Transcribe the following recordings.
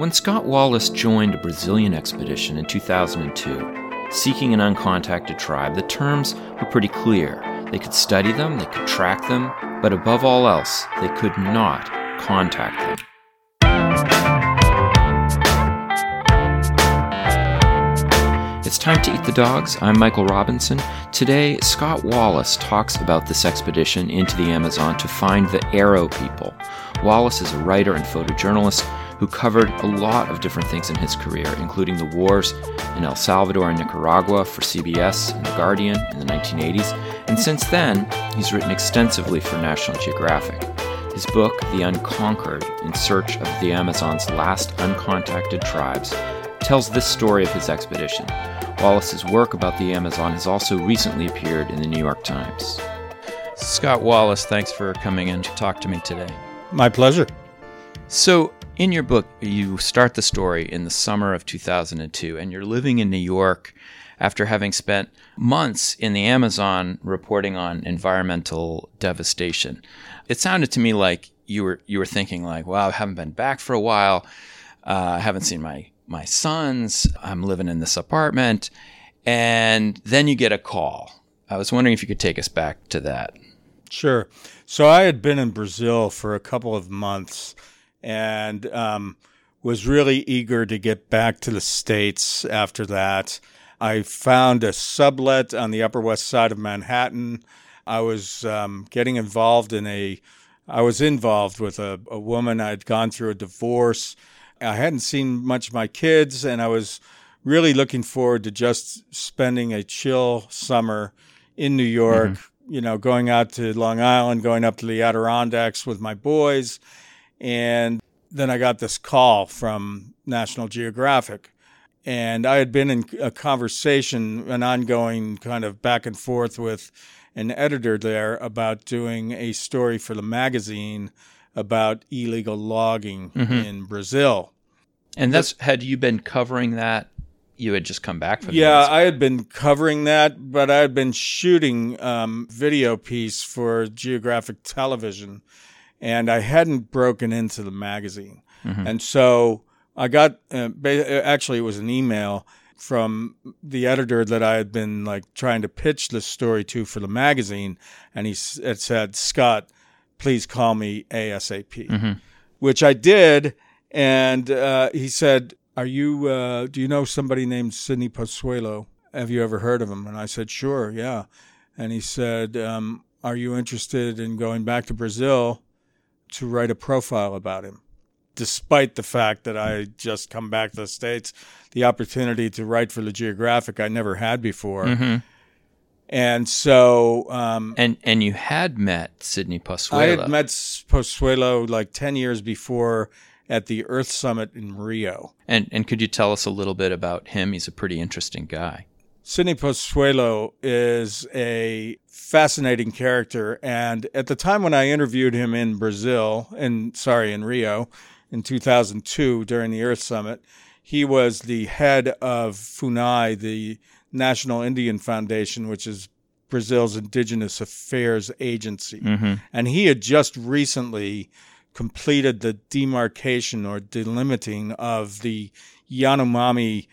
When Scott Wallace joined a Brazilian expedition in 2002, seeking an uncontacted tribe, the terms were pretty clear. They could study them, they could track them, but above all else, they could not contact them. It's time to eat the dogs. I'm Michael Robinson. Today, Scott Wallace talks about this expedition into the Amazon to find the Arrow people. Wallace is a writer and photojournalist who covered a lot of different things in his career, including the wars in El Salvador and Nicaragua for CBS and The Guardian in the 1980s, and since then, he's written extensively for National Geographic. His book, The Unconquered In Search of the Amazon's Last Uncontacted Tribes, tells this story of his expedition. Wallace's work about the Amazon has also recently appeared in the New York Times. Scott Wallace, thanks for coming in to talk to me today. My pleasure. So, in your book, you start the story in the summer of 2002, and you're living in New York after having spent months in the Amazon reporting on environmental devastation. It sounded to me like you were you were thinking like, "Wow, I haven't been back for a while. Uh, I haven't seen my my sons. I'm living in this apartment. And then you get a call. I was wondering if you could take us back to that. Sure. So I had been in Brazil for a couple of months and um, was really eager to get back to the States after that. I found a sublet on the Upper West Side of Manhattan. I was um, getting involved in a, I was involved with a, a woman. I'd gone through a divorce I hadn't seen much of my kids, and I was really looking forward to just spending a chill summer in New York. Mm-hmm. You know, going out to Long Island, going up to the Adirondacks with my boys, and then I got this call from National Geographic. And I had been in a conversation, an ongoing kind of back and forth with an editor there about doing a story for the magazine about illegal logging mm-hmm. in Brazil. And that's had you been covering that? You had just come back from yeah, I had been covering that, but I had been shooting um, video piece for Geographic Television, and I hadn't broken into the magazine, mm-hmm. and so I got uh, actually it was an email from the editor that I had been like trying to pitch this story to for the magazine, and he it said Scott please call me ASAP, mm-hmm. which I did. And uh, he said, Are you, uh, do you know somebody named Sydney Possuelo? Have you ever heard of him? And I said, Sure, yeah. And he said, um, Are you interested in going back to Brazil to write a profile about him? Despite the fact that I just come back to the States, the opportunity to write for the Geographic I never had before. Mm-hmm and so, um, and and you had met Sydney Possuelo. I had met Possuelo like ten years before at the Earth Summit in Rio. And and could you tell us a little bit about him? He's a pretty interesting guy. Sydney Possuelo is a fascinating character, and at the time when I interviewed him in Brazil, and sorry, in Rio, in 2002 during the Earth Summit, he was the head of FUNAI, the National Indian Foundation, which is Brazil's indigenous affairs agency. Mm-hmm. And he had just recently completed the demarcation or delimiting of the Yanomami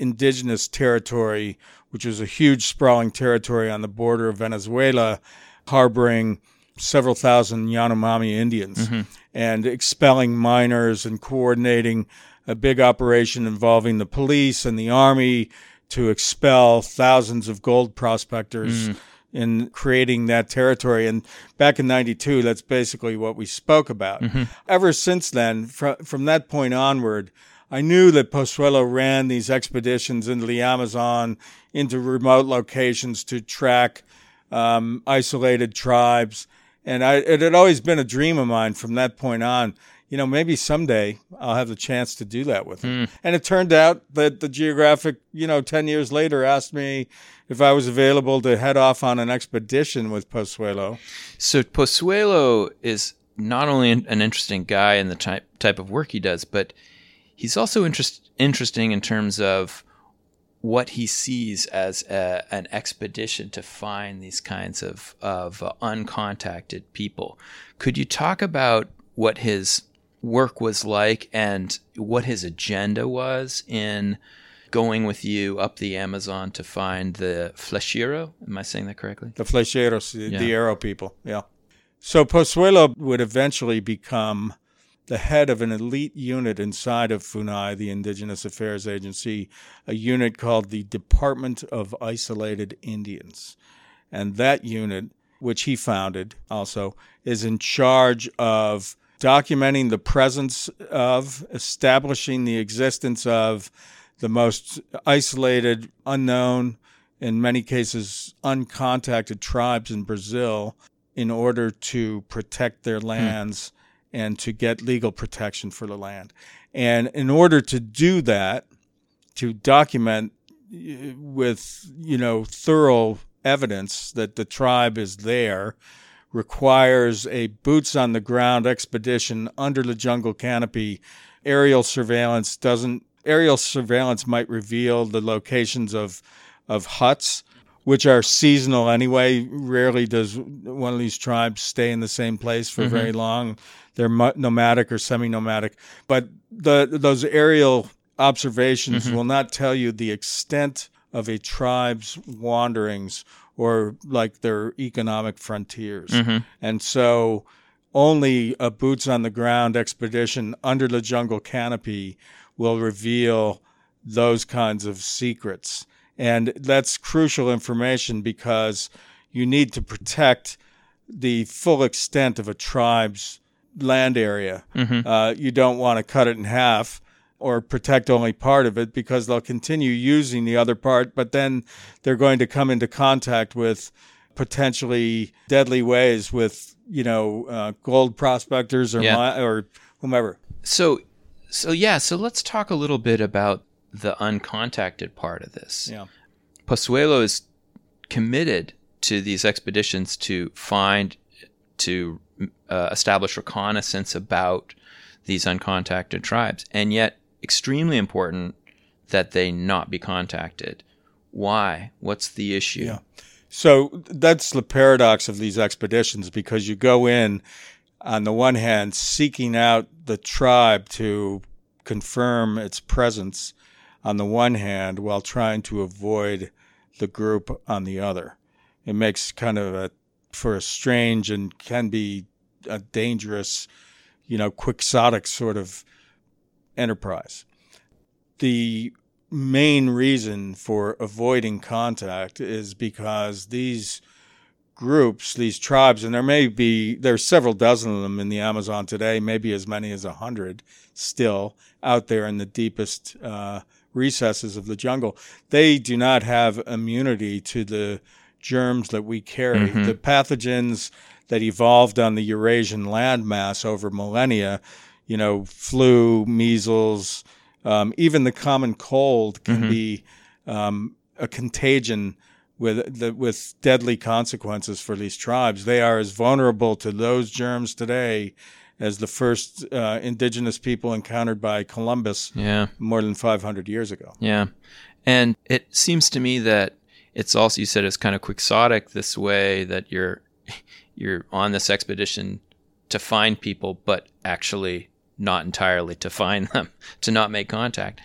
indigenous territory, which was a huge sprawling territory on the border of Venezuela, harboring several thousand Yanomami Indians mm-hmm. and expelling miners and coordinating a big operation involving the police and the army to expel thousands of gold prospectors mm. in creating that territory. And back in 92, that's basically what we spoke about. Mm-hmm. Ever since then, from, from that point onward, I knew that Possuelo ran these expeditions into the Amazon, into remote locations to track um, isolated tribes. And I, it had always been a dream of mine from that point on you know, maybe someday I'll have the chance to do that with him. Mm. And it turned out that the Geographic, you know, 10 years later asked me if I was available to head off on an expedition with Possuelo. So Possuelo is not only an interesting guy in the type, type of work he does, but he's also interest, interesting in terms of what he sees as a, an expedition to find these kinds of, of uh, uncontacted people. Could you talk about what his work was like and what his agenda was in going with you up the Amazon to find the Flecheiro. Am I saying that correctly? The Flecheiros, the, yeah. the Arrow people. Yeah. So Possuelo would eventually become the head of an elite unit inside of FUNAI, the Indigenous Affairs Agency, a unit called the Department of Isolated Indians. And that unit, which he founded also, is in charge of documenting the presence of, establishing the existence of the most isolated, unknown, in many cases uncontacted tribes in Brazil in order to protect their hmm. lands hmm. And to get legal protection for the land. And in order to do that, to document uh, with, you know, thorough evidence that the tribe is there, requires a boots on the ground expedition under the jungle canopy. Aerial surveillance doesn't aerial surveillance might reveal the locations of of huts which are seasonal anyway. Rarely does one of these tribes stay in the same place for mm-hmm. very long. They're nomadic or semi-nomadic, but the those aerial observations mm-hmm. will not tell you the extent of a tribe's wanderings or like their economic frontiers. Mm-hmm. And so only a boots on the ground expedition under the jungle canopy will reveal those kinds of secrets. And that's crucial information because you need to protect the full extent of a tribe's land area. Mm-hmm. Uh, you don't want to cut it in half or protect only part of it because they'll continue using the other part, but then they're going to come into contact with potentially deadly ways with you know uh, gold prospectors or yeah. or whomever. So, so yeah. So let's talk a little bit about the uncontacted part of this. Yeah, Possuelo is committed to these expeditions to find to uh, establish reconnaissance about these uncontacted tribes, and yet extremely important that they not be contacted. Why? What's the issue? Yeah. So that's the paradox of these expeditions because you go in, on the one hand, seeking out the tribe to confirm its presence on the one hand while trying to avoid the group on the other. It makes kind of a, for a strange and can be a dangerous, you know, quixotic sort of enterprise. The main reason for avoiding contact is because these groups, these tribes, and there may be, there's several dozen of them in the Amazon today, maybe as many as a hundred still out there in the deepest uh, recesses of the jungle. They do not have immunity to the germs that we carry. Mm-hmm. The pathogens that evolved on the Eurasian landmass over millennia you know, flu, measles, um, even the common cold can mm-hmm. be um, a contagion with the, with deadly consequences for these tribes. They are as vulnerable to those germs today as the first uh, indigenous people encountered by Columbus yeah. more than 500 years ago. Yeah. And it seems to me that it's also, you said it's kind of quixotic this way that you're, you're on this expedition to find people, but actually not entirely to find them, to not make contact.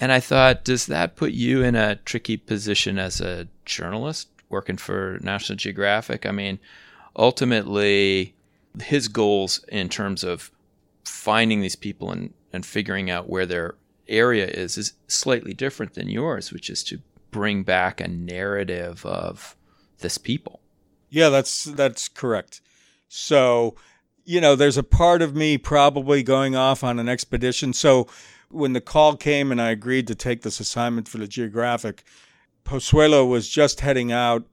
And I thought, does that put you in a tricky position as a journalist working for National Geographic? I mean, ultimately, his goals in terms of finding these people and, and figuring out where their area is is slightly different than yours, which is to bring back a narrative of this people. Yeah, that's that's correct. So you know, there's a part of me probably going off on an expedition. So when the call came and I agreed to take this assignment for the Geographic, Possuelo was just heading out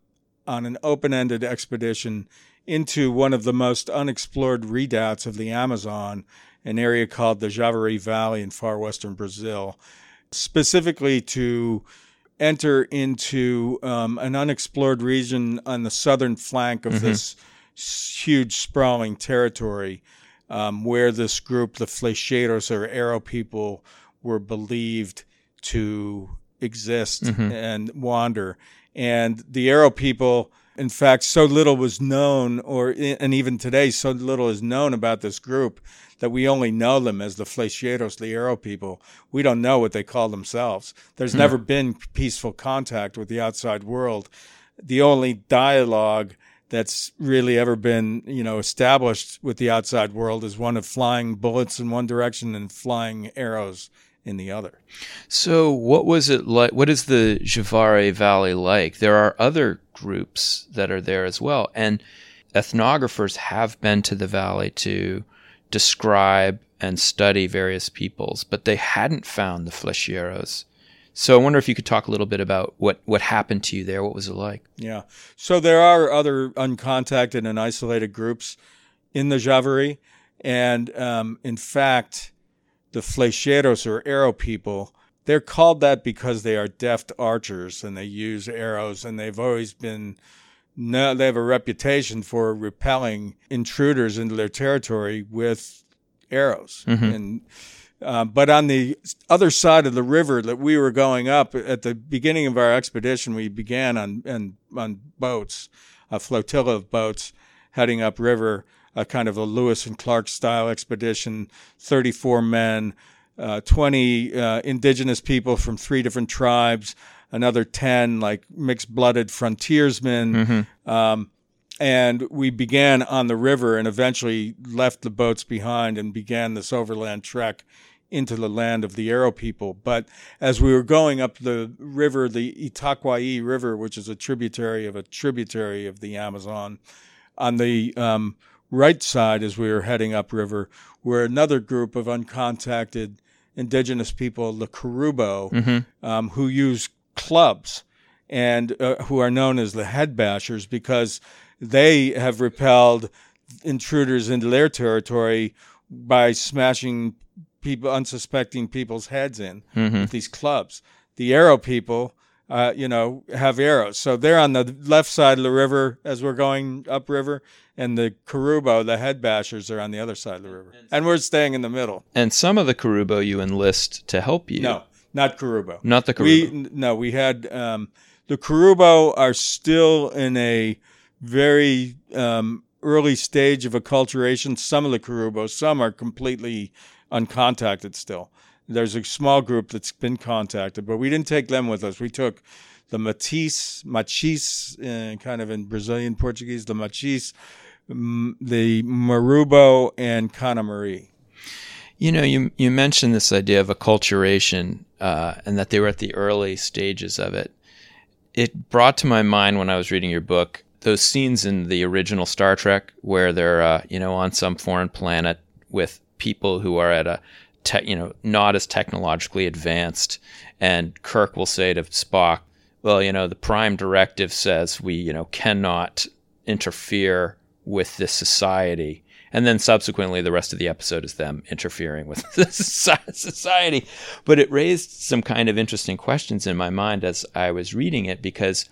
on an open ended expedition into one of the most unexplored redoubts of the Amazon, an area called the Javari Valley in far western Brazil, specifically to enter into um, an unexplored region on the southern flank of mm-hmm. this huge sprawling territory um, where this group, the Flecheiros or Arrow people, were believed to exist mm-hmm. and wander. And the Arrow people In fact, so little was known, or and even today, so little is known about this group that we only know them as the Flecheiros, the Arrow people. We don't know what they call themselves. There's mm. never been peaceful contact with the outside world. The only dialogue that's really ever been, you know, established with the outside world is one of flying bullets in one direction and flying arrows in the other. So, what was it like? What is the Javari Valley like? There are other groups that are there as well, and ethnographers have been to the valley to describe and study various peoples, but they hadn't found the Flecheiros. So I wonder if you could talk a little bit about what, what happened to you there. What was it like? Yeah. So there are other uncontacted and isolated groups in the Javari, And um, in fact, the flecheiros or arrow people, they're called that because they are deft archers and they use arrows and they've always been no, they have a reputation for repelling intruders into their territory with arrows. Mm-hmm. And uh, but on the other side of the river that we were going up at the beginning of our expedition, we began on on, on boats, a flotilla of boats heading upriver, a kind of a Lewis and Clark style expedition, 34 men, uh, 20 uh, indigenous people from three different tribes, another 10 like mixed blooded frontiersmen. Mm-hmm. Um, and we began on the river and eventually left the boats behind and began this overland trek into the land of the Arrow people. But as we were going up the river, the Itaquai River, which is a tributary of a tributary of the Amazon, on the um, right side as we were heading upriver, were another group of uncontacted indigenous people, the Korubo, mm-hmm. um, who use clubs and uh, who are known as the head bashers because they have repelled intruders into their territory by smashing people, unsuspecting people's heads in mm-hmm. with these clubs. The arrow people, uh, you know, have arrows. So they're on the left side of the river as we're going upriver, and the Korubo, the head bashers, are on the other side of the river. And we're staying in the middle. And some of the Korubo you enlist to help you. No, not Korubo. Not the Korubo. We, no, we had um, the Korubo are still in a very um, early stage of acculturation. Some of the Korubo, some are completely uncontacted still. There's a small group that's been contacted, but we didn't take them with us. We took the Matis, Machis, uh, kind of in Brazilian Portuguese, the Machis, the Marubo, and Kana Marie. You know, you you mentioned this idea of acculturation uh, and that they were at the early stages of it. It brought to my mind when I was reading your book those scenes in the original Star Trek where they're uh, you know on some foreign planet with people who are at a te- you know not as technologically advanced. And Kirk will say to Spock well you know the prime directive says we you know cannot interfere with this society. And then subsequently the rest of the episode is them interfering with society. But it raised some kind of interesting questions in my mind as I was reading it because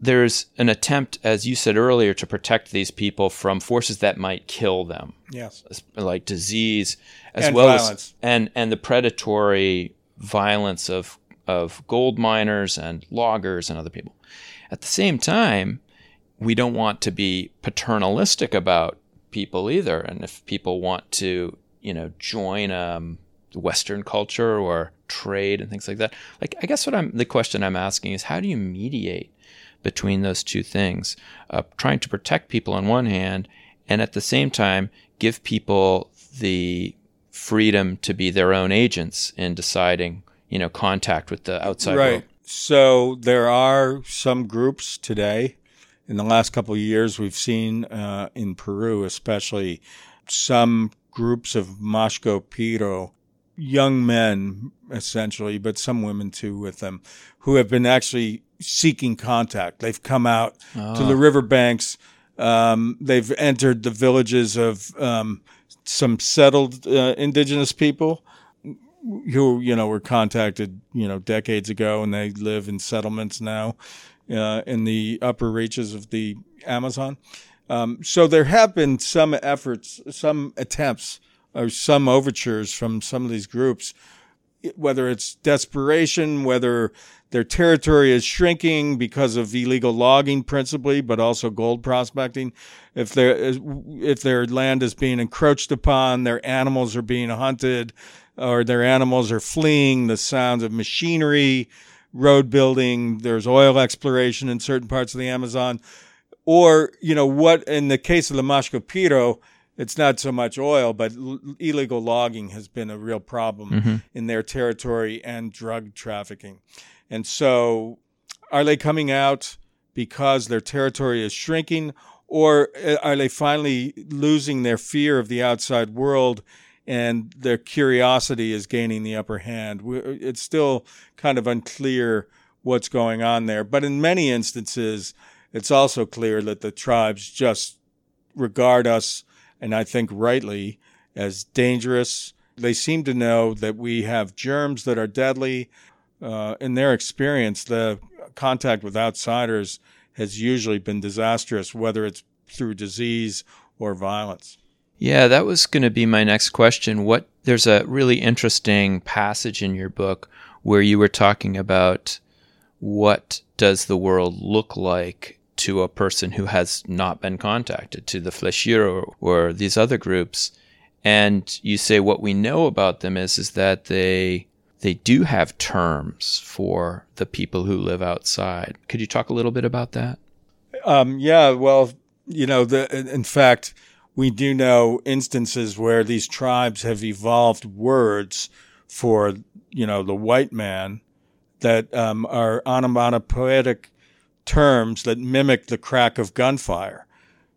there's an attempt, as you said earlier, to protect these people from forces that might kill them. Yes, like disease, as and well violence. as and and the predatory violence of of gold miners and loggers and other people. At the same time, we don't want to be paternalistic about people either. And if people want to, you know, join um, Western culture or trade and things like that, like I guess what I'm the question I'm asking is how do you mediate between those two things, uh, trying to protect people on one hand, and at the same time give people the freedom to be their own agents in deciding, you know, contact with the outside right. world. So there are some groups today. In the last couple of years, we've seen uh, in Peru, especially, some groups of Mashco Piro, young men essentially, but some women too with them, who have been actually seeking contact. They've come out oh. to the ah. riverbanks. Um, they've entered the villages of um, some settled uh, indigenous people who you know were contacted you know decades ago, and they live in settlements now uh, in the upper reaches of the Amazon. Um, so there have been some efforts, some attempts, or some overtures from some of these groups whether it's desperation, whether their territory is shrinking because of illegal logging principally, but also gold prospecting. If their if their land is being encroached upon, their animals are being hunted, or their animals are fleeing the sounds of machinery, road building. There's oil exploration in certain parts of the Amazon, or you know what? In the case of the Mashco it's not so much oil, but l- illegal logging has been a real problem mm-hmm. in their territory and drug trafficking. And so, are they coming out because their territory is shrinking, or uh, are they finally losing their fear of the outside world and their curiosity is gaining the upper hand? It's still kind of unclear what's going on there. But in many instances, it's also clear that the tribes just regard us, and I think rightly, as dangerous. They seem to know that we have germs that are deadly uh, in their experience, the contact with outsiders has usually been disastrous, whether it's through disease or violence. Yeah, that was going to be my next question. What there's a really interesting passage in your book where you were talking about what does the world look like to a person who has not been contacted, to the or, or these other groups, and you say what we know about them is is that they they do have terms for the people who live outside. Could you talk a little bit about that? Um, yeah, well, you know, the, in fact, we do know instances where these tribes have evolved words for, you know, the white man that um, are onomatopoetic terms that mimic the crack of gunfire.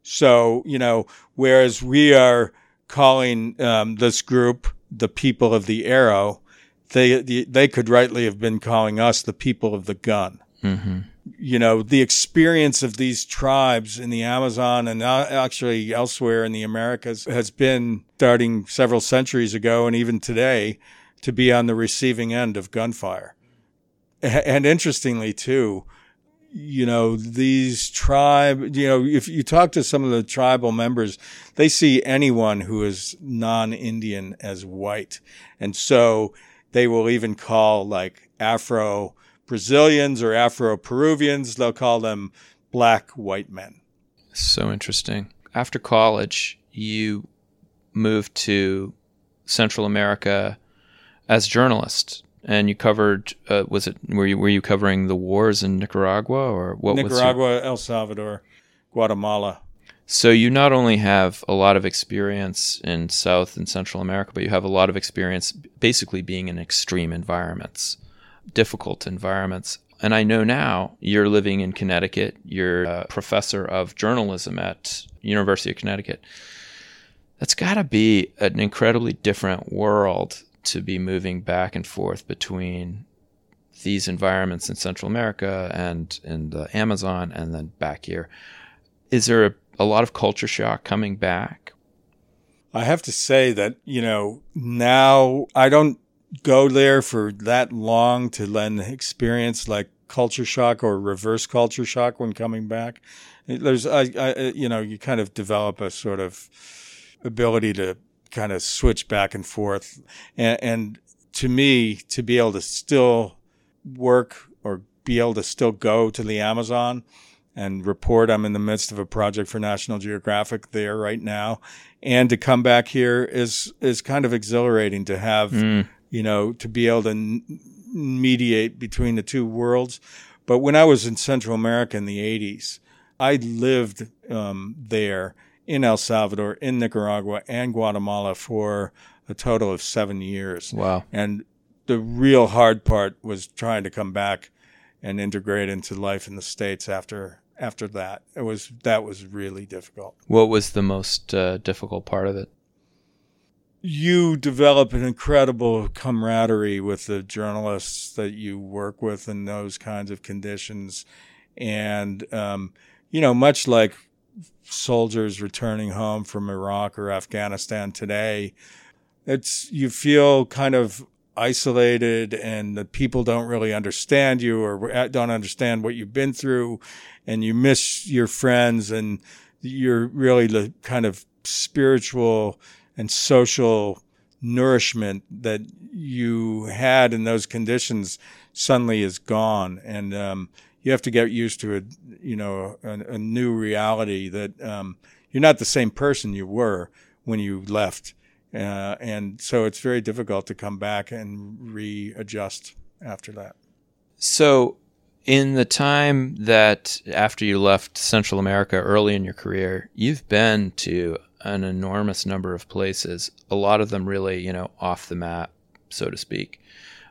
So, you know, whereas we are calling um, this group the people of the arrow, they they could rightly have been calling us the people of the gun. Mm-hmm. You know, the experience of these tribes in the Amazon and actually elsewhere in the Americas has been starting several centuries ago and even today to be on the receiving end of gunfire. And interestingly, too, you know, these tribe, you know, if you talk to some of the tribal members, they see anyone who is non Indian as white. And so they will even call like Afro Brazilians or Afro Peruvians, they'll call them black white men. So interesting. After college, you moved to Central America as a journalist and you covered uh, was it were you were you covering the wars in Nicaragua or what Nicaragua, your... El Salvador, Guatemala. So you not only have a lot of experience in South and Central America, but you have a lot of experience basically being in extreme environments, difficult environments. And I know now you're living in Connecticut. You're a professor of journalism at University of Connecticut. That's got to be an incredibly different world to be moving back and forth between these environments in Central America and in the uh, Amazon and then back here. Is there a a lot of culture shock coming back? I have to say that, you know, now I don't go there for that long to then experience like culture shock or reverse culture shock when coming back. There's, I, I, you know, you kind of develop a sort of ability to kind of switch back and forth. And, and to me, to be able to still work or be able to still go to the Amazon and report. I'm in the midst of a project for National Geographic there right now. And to come back here is, is kind of exhilarating to have, mm. you know, to be able to n- mediate between the two worlds. But when I was in Central America in the 80s, I lived um, there in El Salvador, in Nicaragua, and Guatemala for a total of seven years. Wow. And the real hard part was trying to come back and integrate into life in the States after after that. It was that was really difficult. What was the most uh, difficult part of it? You develop an incredible camaraderie with the journalists that you work with in those kinds of conditions, and um, you know, much like soldiers returning home from Iraq or Afghanistan today, it's you feel kind of isolated and the people don't really understand you or don't understand what you've been through and you miss your friends and you're really the kind of spiritual and social nourishment that you had in those conditions suddenly is gone, and um, you have to get used to a you know a, a new reality that um, you're not the same person you were when you left, uh, and so it's very difficult to come back and readjust after that. So, in the time that after you left Central America early in your career, you've been to an enormous number of places, a lot of them really, you know, off the map, so to speak.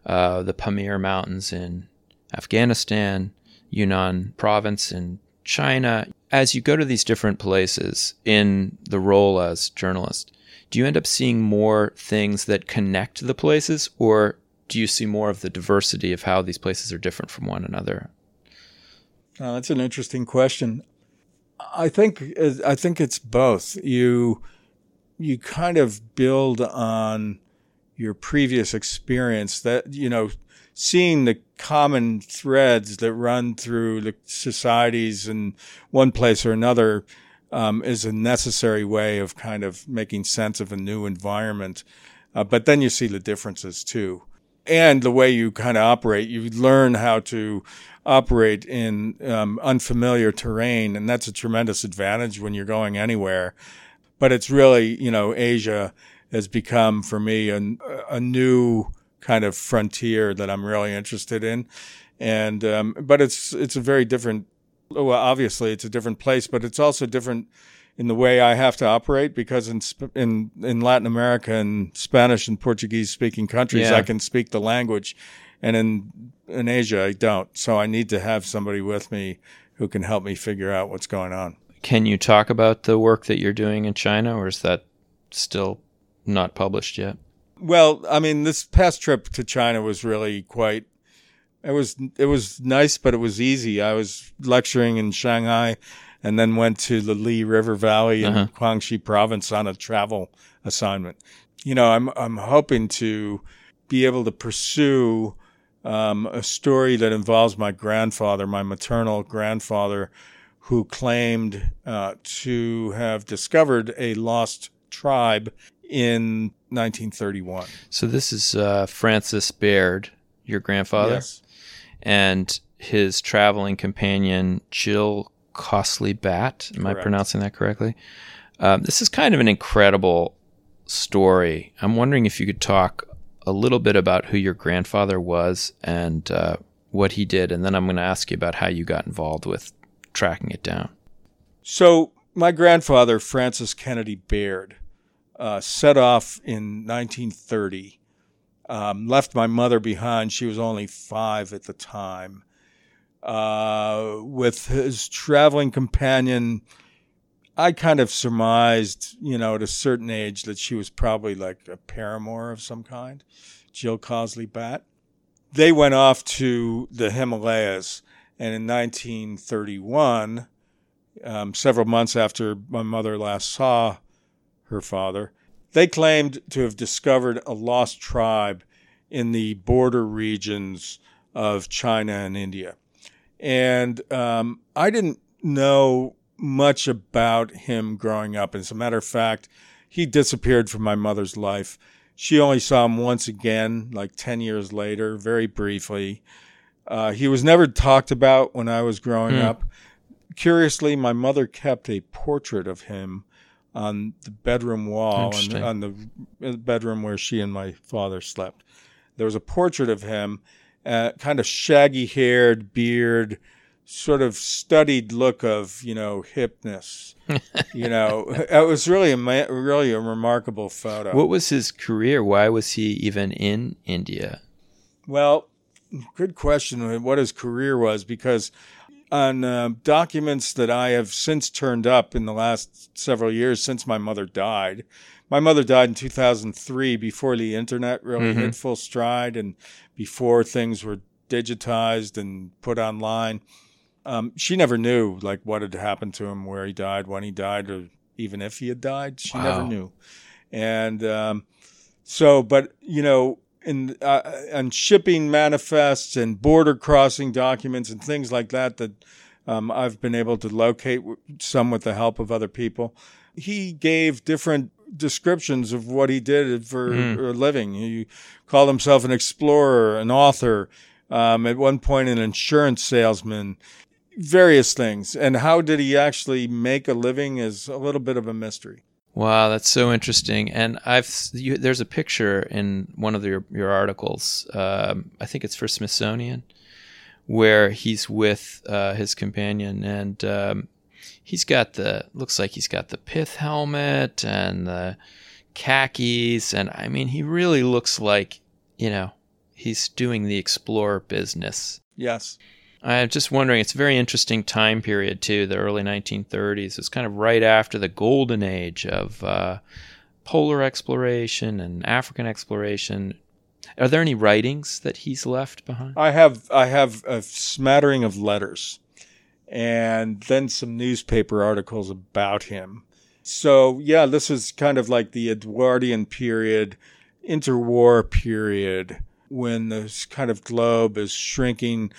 Uh, the Pamir Mountains in Afghanistan, Yunnan province in China. As you go to these different places in the role as journalist, do you end up seeing more things that connect the places, or do you see more of the diversity of how these places are different from one another? Uh, that's an interesting question. I think I think it's both. You you kind of build on your previous experience that you know seeing the common threads that run through the societies in one place or another um, is a necessary way of kind of making sense of a new environment. Uh, but then you see the differences too. And the way you kind of operate, you learn how to operate in um, unfamiliar terrain, and that's a tremendous advantage when you're going anywhere. But it's really, you know, Asia has become for me a, a new kind of frontier that I'm really interested in, and um, but it's it's a very different. Well, obviously, it's a different place, but it's also different in the way I have to operate because in in in Latin America and Spanish and Portuguese speaking countries, yeah. I can speak the language, and in in Asia, I don't. So I need to have somebody with me who can help me figure out what's going on. Can you talk about the work that you're doing in China, or is that still not published yet? Well, I mean, this past trip to China was really quite. It was it was nice, but it was easy. I was lecturing in Shanghai, and then went to the Li River Valley in uh-huh. Guangxi Province on a travel assignment. You know, I'm I'm hoping to be able to pursue um, a story that involves my grandfather, my maternal grandfather, who claimed uh, to have discovered a lost tribe in 1931. So this is uh, Francis Baird, your grandfather, yes. and his traveling companion Jill Costly Bat. Am Correct. I pronouncing that correctly? Um, this is kind of an incredible story. I'm wondering if you could talk a little bit about who your grandfather was and uh, what he did, and then I'm going to ask you about how you got involved with tracking it down. So, my grandfather, Francis Kennedy Baird, uh, set off in 1930, um, left my mother behind. She was only five at the time. Uh, with his traveling companion, I kind of surmised, you know, at a certain age that she was probably like a paramour of some kind, Jill Costley Bat. They went off to the Himalayas, and in 1931, um, several months after my mother last saw her father, they claimed to have discovered a lost tribe in the border regions of China and India. And um, I didn't know much about him growing up. As a matter of fact, he disappeared from my mother's life. She only saw him once again, like 10 years later, very briefly. Uh, he was never talked about when I was growing mm. up. Curiously, my mother kept a portrait of him on the bedroom wall and on the bedroom where she and my father slept. There was a portrait of him, uh, kind of shaggy haired, beard, sort of studied look of you know hipness. you know, it was really a really a remarkable photo. What was his career? Why was he even in India? Well, good question. What his career was because on uh, documents that I have since turned up in the last several years since my mother died. My mother died in 2003 before the internet really mm-hmm. hit full stride and before things were digitized and put online um, she never knew like what had happened to him, where he died, when he died, or even if he had died. She wow. never knew. And um, so, but you know, in uh, and shipping manifests and border crossing documents and things like that that um, I've been able to locate some with the help of other people. He gave different descriptions of what he did for mm. a living. He called himself an explorer, an author, um, at one point an insurance salesman, various things. And how did he actually make a living is a little bit of a mystery. Wow, that's so interesting. And I've you, there's a picture in one of your your articles. Um, I think it's for Smithsonian, where he's with uh, his companion, and um, he's got the looks like he's got the pith helmet and the khakis, and I mean he really looks like you know he's doing the explorer business. Yes. I'm just wondering, it's a very interesting time period, too, the early 1930s. It's kind of right after the golden age of uh, polar exploration and African exploration. Are there any writings that he's left behind? I have, I have a smattering of letters and then some newspaper articles about him. So, yeah, this is kind of like the Edwardian period, interwar period, when this kind of globe is shrinking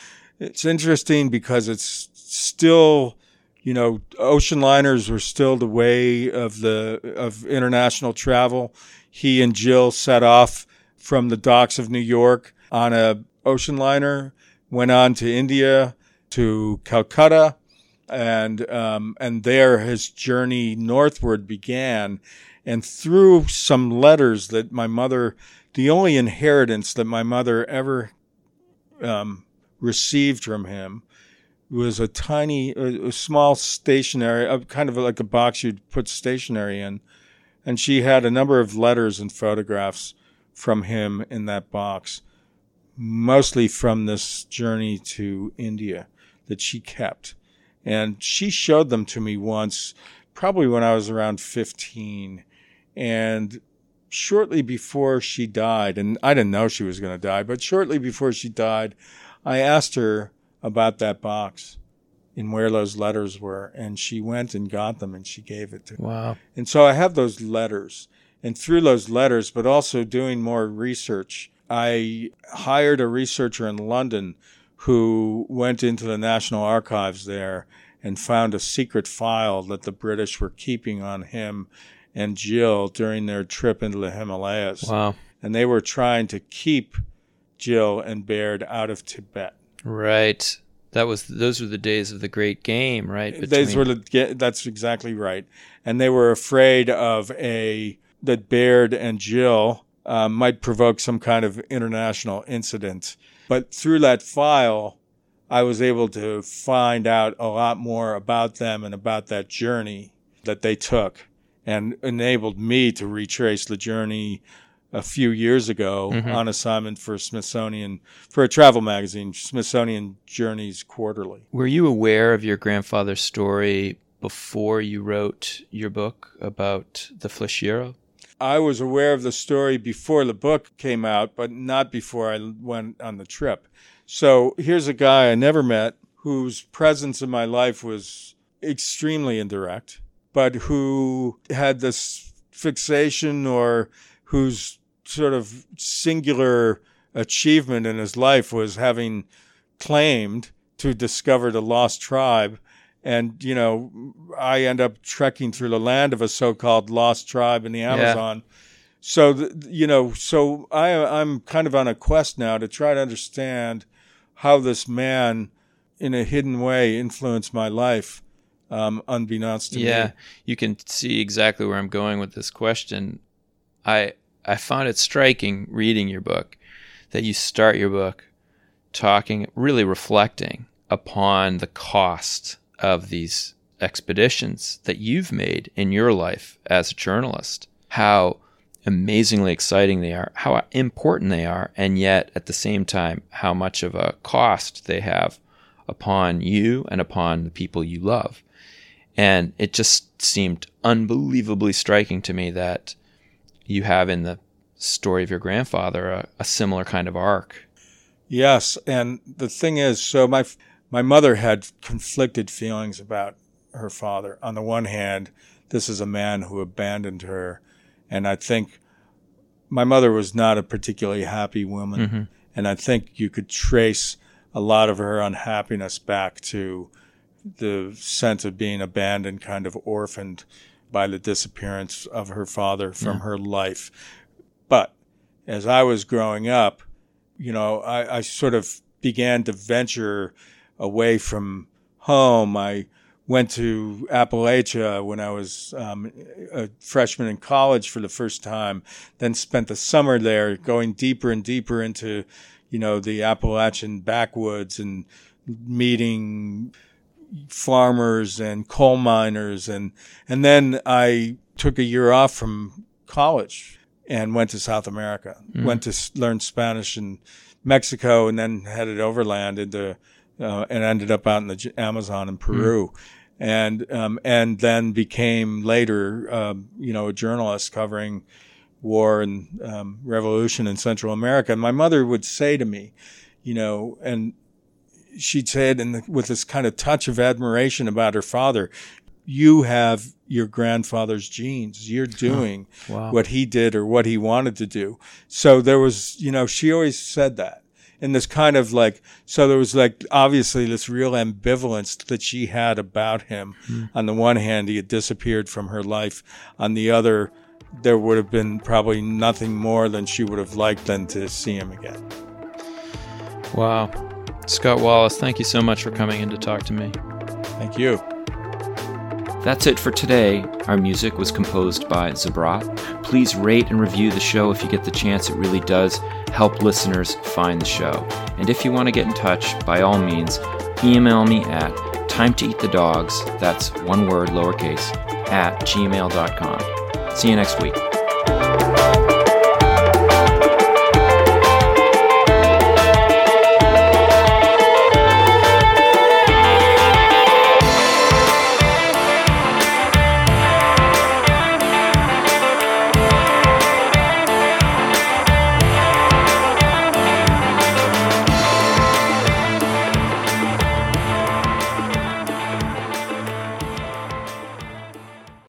it's interesting because it's still, you know, ocean liners were still the way of the of international travel. He and Jill set off from the docks of New York on a ocean liner, went on to India, to Calcutta, and um, and there his journey northward began. And through some letters that my mother, the only inheritance that my mother ever um, received from him was a tiny, a, a small stationery, a, kind of like a box you'd put stationery in. And she had a number of letters and photographs from him in that box, mostly from this journey to India that she kept. And she showed them to me once, probably when I was around 15. And shortly before she died, and I didn't know she was going to die, but shortly before she died, I asked her about that box and where those letters were, and she went and got them and she gave it to me. Wow. And so I have those letters. And through those letters, but also doing more research, I hired a researcher in London who went into the National Archives there and found a secret file that the British were keeping on him and Jill during their trip into the Himalayas. Wow. And they were trying to keep Jill and Baird out of Tibet. Right. That was those were the days of the Great Game, right? Between... Those were the, that's exactly right, and they were afraid of a that Baird and Jill uh, might provoke some kind of international incident. But through that file, I was able to find out a lot more about them and about that journey that they took, and enabled me to retrace the journey a few years ago mm-hmm. on assignment for Smithsonian for a travel magazine, Smithsonian Journeys Quarterly. Were you aware of your grandfather's story before you wrote your book about the Flecheiro? I was aware of the story before the book came out, but not before I went on the trip. So here's a guy I never met whose presence in my life was extremely indirect, but who had this fixation or whose sort of singular achievement in his life was having claimed to discover the lost tribe. And, you know, I end up trekking through the land of a so called lost tribe in the Amazon. Yeah. So, the, you know, so I, I'm kind of on a quest now to try to understand how this man, in a hidden way, influenced my life, um, unbeknownst to yeah, me. Yeah, you can see exactly where I'm going with this question. I I found it striking reading your book that you start your book talking, really reflecting upon the cost of these expeditions that you've made in your life as a journalist. How amazingly exciting they are, how important they are, and yet at the same time, how much of a cost they have upon you and upon the people you love. And it just seemed unbelievably striking to me that you have in the story of your grandfather a, a similar kind of arc. Yes, and the thing is, so my my mother had conflicted feelings about her father. On the one hand, this is a man who abandoned her, and I think my mother was not a particularly happy woman, mm-hmm. and I think you could trace a lot of her unhappiness back to the sense of being abandoned, kind of orphaned by the disappearance of her father from yeah. her life. But as I was growing up, you know, I, I sort of began to venture away from home. I went to Appalachia when I was um, a freshman in college for the first time, then spent the summer there going deeper and deeper into, you know, the Appalachian backwoods and meeting farmers and coal miners and and then I took a year off from college and went to South America. Mm. Went to learn Spanish in Mexico and then headed overland into uh, and ended up out in the Amazon in Peru. Mm. And um, and then became later, um, you know, a journalist covering war and um, revolution in Central America. And my mother would say to me, you know, and she'd say it the, with this kind of touch of admiration about her father. You have your grandfather's genes. You're doing oh, wow. what he did or what he wanted to do. So there was, you know, she always said that. And this kind of like, so there was like obviously this real ambivalence that she had about him. Mm. On the one hand, he had disappeared from her life. On the other, there would have been probably nothing more than she would have liked than to see him again. Wow. Scott Wallace, thank you so much for coming in to talk to me. Thank you. That's it for today. Our music was composed by Zabrat. Please rate and review the show if you get the chance. It really does help listeners find the show. And if you want to get in touch, by all means, email me at time to eat the dogs, that's one word, lowercase, at gmail.com. See you next week.